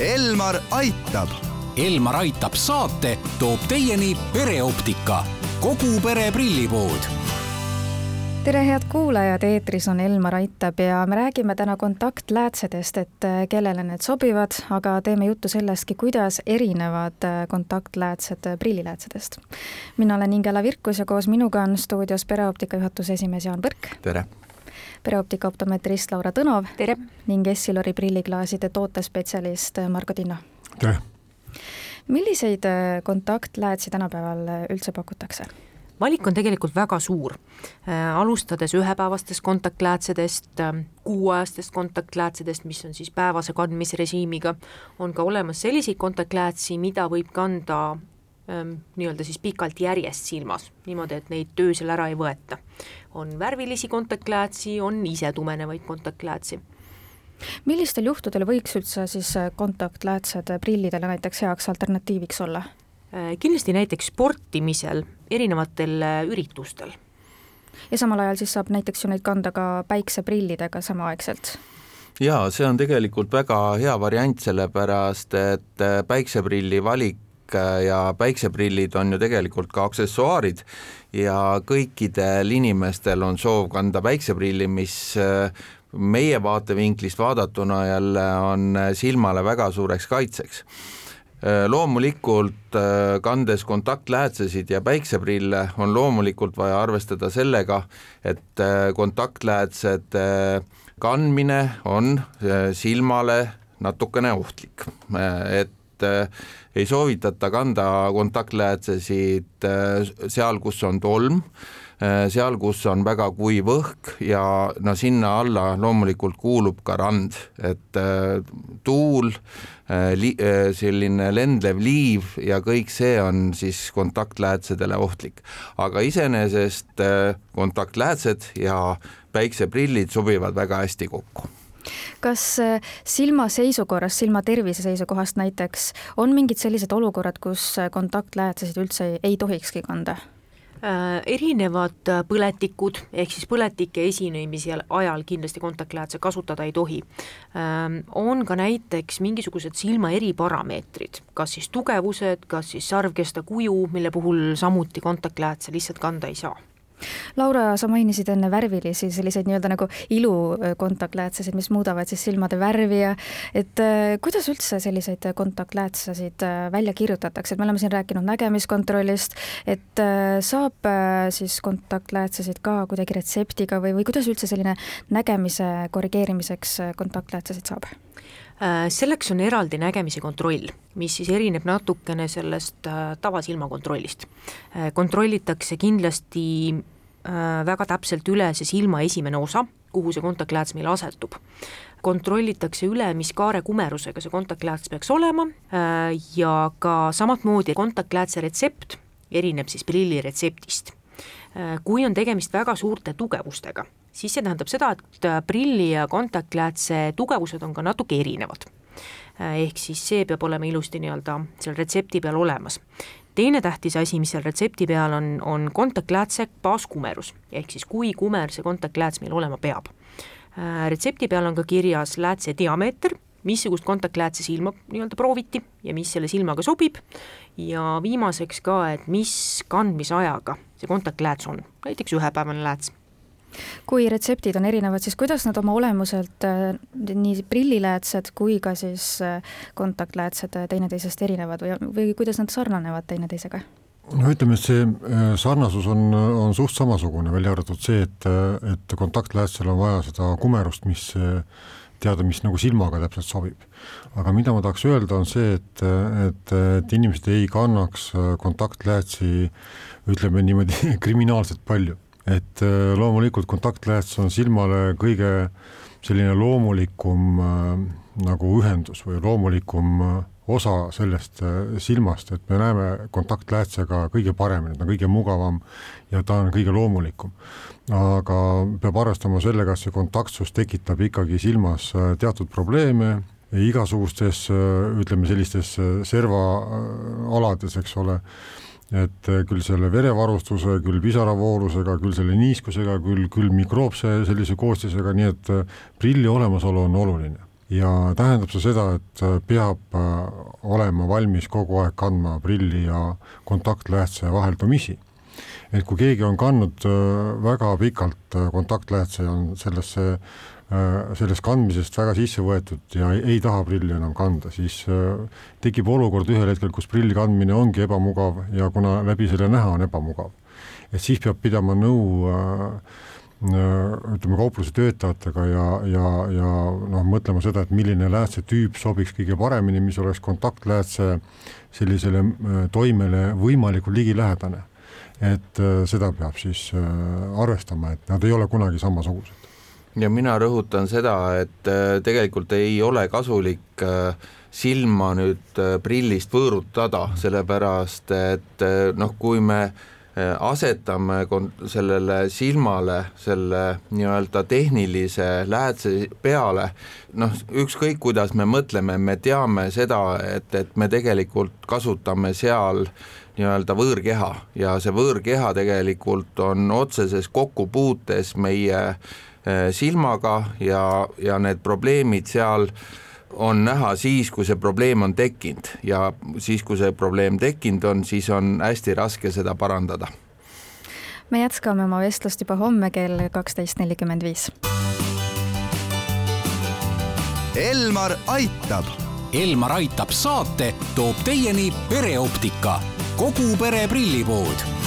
Elmar aitab. Elmar aitab saate toob teieni pereoptika, kogu pere prillipood tere, head kuulajad, eetris on Elmar Aitab ja me räägime täna kontaktläätsedest, et äh, kellele need sobivad, aga teeme juttu sellestki, kuidas erinevad äh, kontaktläätsed äh, prilliläätsedest. mina olen Ingela Virkus ja koos minuga on stuudios pereoptika juhatuse esimees Jaan Põrk. tere! Pereoptika optometrist Laura Tõnov. tere! ning Essilori prilliklaaside tootespetsialist Margo Tinno. tere! milliseid kontaktläätsi tänapäeval üldse pakutakse? valik on tegelikult väga suur, äh, alustades ühepäevastest kontaktläätsedest, äh, kuuajastest kontaktläätsedest, mis on siis päevase kandmisrežiimiga, on ka olemas selliseid kontaktläätsi, mida võib kanda ähm, nii-öelda siis pikalt järjest silmas, niimoodi, et neid öösel ära ei võeta. on värvilisi kontaktläätsi, on isetumenevaid kontaktläätsi millistel juhtudel võiks üldse siis kontaktläätsed prillidele näiteks heaks alternatiiviks olla? Äh, kindlasti näiteks sportimisel, erinevatel äh, üritustel. ja samal ajal siis saab näiteks ju neid kanda ka päikseprillidega samaaegselt? jaa, see on tegelikult väga hea variant, sellepärast et äh, päikseprilli valik ja päikseprillid on ju tegelikult ka aksessuaarid ja kõikidel inimestel on soov kanda päikseprilli, mis meie vaatevinklist vaadatuna jälle on silmale väga suureks kaitseks. Äh, loomulikult äh, kandes kontaktläätsesid ja päikseprille on loomulikult vaja arvestada sellega, et äh, kontaktläätsede kandmine on silmale natukene ohtlik, et ei soovitata kanda kontaktläätsesid seal, kus on tolm Äh, seal, kus on väga kuiv õhk ja no sinna alla loomulikult kuulub ka rand, et äh, tuul, äh, selline lendlev liiv ja kõik see on siis kontaktläätsedele ohtlik. aga iseenesest kontaktläätsed ja päikseprillid sobivad väga hästi kokku kas silma seisukorrast, silma tervise seisukohast näiteks on mingid sellised olukorrad, kus kontaktläätsesid üldse ei, ei tohikski kanda? Äh, erinevad äh, põletikud, ehk siis põletike esinemise ajal kindlasti kontaktläätse kasutada ei tohi. Ähm, on ka näiteks mingisugused silma eriparameetrid, kas siis tugevused, kas siis sarvkesta kuju, mille puhul samuti kontaktläätse lihtsalt kanda ei saa Laura, sa mainisid enne värvilisi selliseid nii-öelda nagu ilukontaktläätsesid, mis muudavad siis silmade värvi ja et äh, kuidas üldse selliseid kontaktläätsesid äh, välja kirjutatakse, et me oleme siin rääkinud nägemiskontrollist, et äh, saab siis kontaktläätsesid ka kuidagi retseptiga või, või kuidas üldse selline nägemise korrigeerimiseks kontaktläätsesid saab? Selleks on eraldi nägemise kontroll, mis siis erineb natukene sellest tavasilmakontrollist. kontrollitakse kindlasti Äh, väga täpselt üle see silma esimene osa, kuhu see kontaktlääts meil asetub. kontrollitakse üle, mis kaarekumerusega see kontaktlääts peaks olema äh, ja ka samamoodi kontaktläätse retsept erineb siis prilli retseptist. Äh, kui on tegemist väga suurte tugevustega, siis see tähendab seda, et prilli ja kontaktläätse tugevused on ka natuke erinevad. Ehk siis see peab olema ilusti nii-öelda seal retsepti peal olemas. Teine tähtis asi, mis seal retsepti peal on, on kontaktläätse baaskumerus, ehk siis kui kumer see kontaktlääts meil olema peab. Retsepti peal on ka kirjas läätse diameeter, missugust kontaktläätse silma nii-öelda prooviti ja mis selle silmaga sobib. Ja viimaseks ka, et mis kandmisajaga see kontaktlääts on, näiteks ühepäevane lääts kui retseptid on erinevad, siis kuidas nad oma olemuselt äh, nii prilliläätsed kui ka siis äh, kontaktläätsed äh, teineteisest erinevad või, või kuidas nad sarnanevad teineteisega? no ütleme, et see sarnasus on, on suht samasugune, välja arvatud see, et, et kontaktläätsel on vaja seda kumerust, mis teada, mis nagu silmaga täpselt sobib. aga mida ma tahaks öelda, on see, et, et, et inimesed ei kannaks kontaktläätsi ütleme niimoodi kriminaalselt palju et äh, loomulikult kontaktlääts on silmale kõige selline loomulikum äh, nagu ühendus või loomulikum äh, osa sellest silmast, et me näeme kontaktläätsega kõige paremini, ta on kõige mugavam ja ta on kõige loomulikum. aga peab arvestama sellega, et see kontaktsus tekitab ikkagi silmas teatud probleeme, igasugustes ütleme sellistes servaalades, eks ole et äh, küll selle verevarustuse, küll pisaravoolusega, küll selle niiskusega, küll, küll mikroobse sellise koostisega, nii et äh, prilli olemasolu on oluline ja tähendab see seda, et peab olema valmis kogu aeg kandma prilli ja kontaktläätse vaheldumisi. et kui keegi on kandnud väga pikalt kontaktläätse ja on sellesse sellest kandmisest väga sisse võetud ja ei, ei taha prilli enam kanda, siis tekib olukord ühel hetkel, kus prilli kandmine ongi ebamugav ja kuna läbi selle näha on ebamugav, et siis peab pidama nõu äh, ütleme, kaupluse töötajatega ja, ja, ja noh, mõtlema seda, et milline läätsetüüp sobiks kõige paremini, mis oleks kontaktläätse sellisele äh, toimele võimalikult ligilähedane. et äh, seda peab siis äh, arvestama, et nad ei ole kunagi samasugused. Ja mina rõhutan seda, et tegelikult ei ole kasulik silma nüüd prillist võõrutada, sellepärast et noh, kui me äh, Äh, asetame sellele silmale selle nii-öelda tehnilise läätse peale, noh, ükskõik kuidas me mõtleme, me teame seda, et, et me tegelikult kasutame seal nii-öelda võõrkeha. Ja see võõrkeha tegelikult on otseses kokkupuutes meie äh, silmaga ja, ja need probleemid seal äh, on näha siis, kui see probleem on tekkinud ja siis, kui see probleem tekkinud on, siis on hästi raske seda parandada. me jätkame oma vestlust juba homme kell kaksteist nelikümmend viis. Elmar aitab. Elmar aitab saate toob teieni pereoptika, kogu pere prillipood